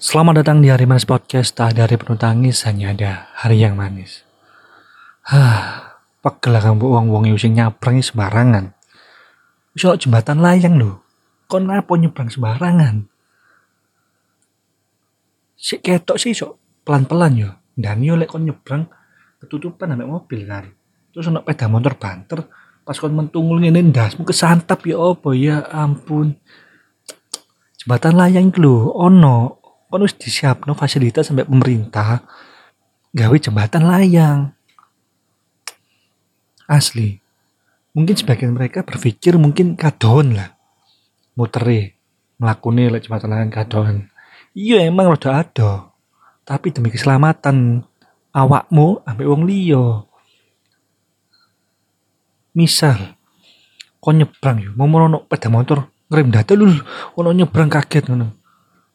Selamat datang di Hari Manis Podcast. Tak ada hari penuh tangis, hanya ada hari yang manis. Hah, pegel lah kamu wong-wong yang sing nyabrangi sembarangan. Ono jembatan layang lho. Kon apa nyebrang sembarangan? Si ketok sih sok pelan-pelan yo. Dan yo lek nyebrang ketutupan ambek mobil kan. Terus ono peda motor banter, pas kon mentungul ngene ndasmu kesantap ya apa ya ampun. Jembatan layang lho ono kon wis disiapno fasilitas sampai pemerintah gawe jembatan layang. Asli. Mungkin sebagian mereka berpikir mungkin kadon lah. Mutere mlakune lek jembatan layang kadon. Iya emang rada ado. Tapi demi keselamatan awakmu ambek wong liya. Misal kon nyebrang yo, mau ono sepeda motor ngerem dadak lho ono nyebrang kaget ngono.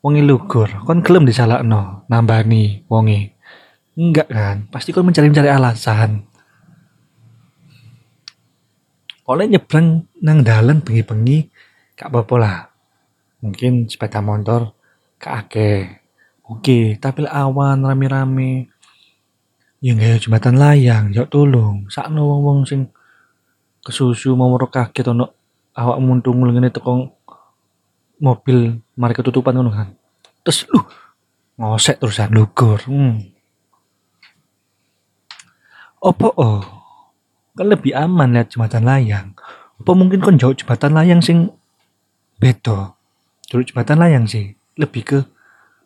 Wonge lugur, kon gelem disalahno nambani wonge. Enggak kan? Pasti kon mencari-mencari alasan. Oleh nyebrang nang dalan bengi-bengi gak apa-apa lah. Mungkin sepeda motor keake. Oke, tapi awan rame-rame ya nggak jembatan layang, jauh tolong. Sakno wong-wong sing kesusu mau kaget ono awakmu tunggu ngene teko mobil mari ketutupan ngono kan. Terus lu ngosek terusan lugur. Hmm. Opo oh? Kan lebih aman lihat jembatan layang. Apa mungkin kon jauh jembatan layang sing beda. Dulu jembatan layang sih lebih ke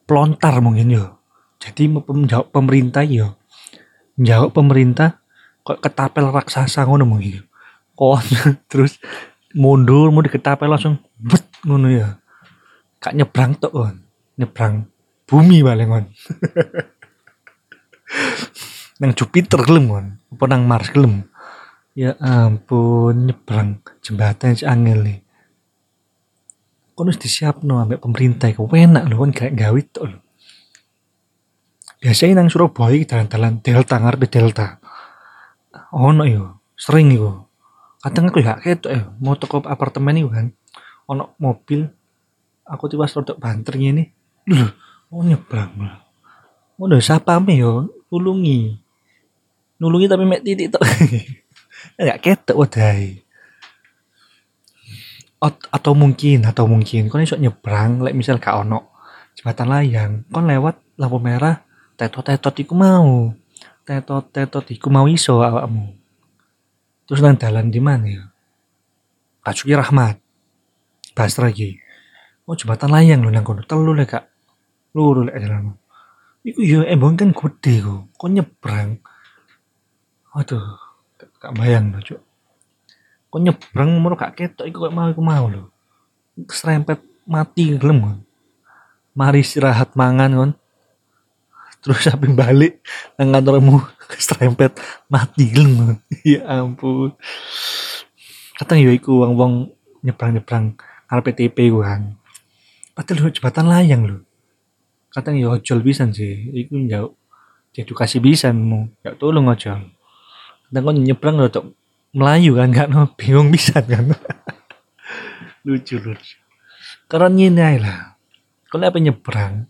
pelontar mungkin yo. Jadi menjawab pemerintah yo. Jawab pemerintah kok ketapel raksasa ngono mungkin. Kon terus mundur mau diketapel langsung bet ngono ya. Kak nyebrang tok kon. Nyebrang bumi paling kon. nang Jupiter gelem kon. Apa nang Mars gelem. Ya ampun nyebrang jembatan si angel nih. Kon wis disiapno ambek pemerintah iku enak lho kon gak gawe tok lho. Biasanya nang Surabaya dalan-dalan delta ngarep delta. Ono yo, sering iku. Kadang aku gak ketok ya, mau toko apartemen iku kan. Ono mobil aku tiba rodok banter ngene. Lho, oh nyebrang lah. Ngono siapa me yo nulungi. Nulungi tapi mek titik tok. Gak ketok wadai. atau mungkin atau mungkin kon iso nyebrang lek misal gak ono jembatan layang kon lewat lampu merah tetot-tetot iku mau tetot-tetot iku mau iso awakmu terus nang dalan di mana ya? Rahmat. Basra lagi oh jembatan layang lho nang kono. Telu lek gak luru lek jalan iku yo embong kan gede kok. Kon nyebrang? Aduh gak bayang lho cuk. Kok nyebrang mau gak ketok iku kok mau iku mau lho. Serempet mati gelem. Kon mari istirahat mangan kon terus sampai balik nang kantormu serempet mati. Kon ya ampun. Kadang yo iku wong-wong nyebrang-nyebrang arep PTP ku kan padahal jembatan layang lho kadang yo ojol pisan sih. Iku jauh edukasi bisa mu. Ya tolong ojol kadang kon nyebrang lho Melayu kan gak no bingung bisa kan. Lucu lucu. Karena ini aja lah. Kalau apa nyebrang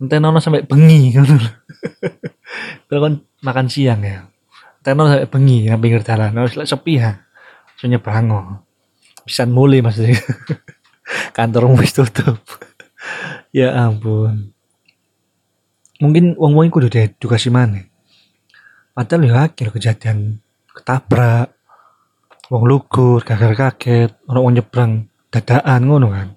nanti nono sampai bengi kalau kan makan siang ya. Nanti nono sampai bengi yang pinggir jalan. Harus sepi ya so nyebrang oh bisa mulai maksudnya kantor wis tutup. Ya ampun. Mungkin uang uang kudu edukasi mana padahal ya akhir kejadian ketabrak wong lugur gagal kaget orang wong nyebrang dadaan ngono kan.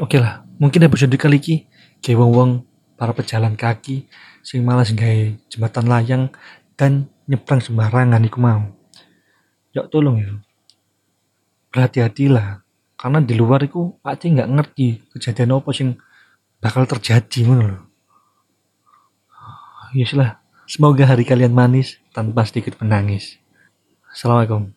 Oke lah mungkin episode kali ini kayak wong wong para pejalan kaki sing malas gawe jembatan layang dan nyebrang sembarangan iku mau ya tolong ya berhati-hatilah karena di luar itu pasti nggak ngerti kejadian apa sing bakal terjadi loh ya lah Semoga hari kalian manis tanpa sedikit menangis. Assalamualaikum.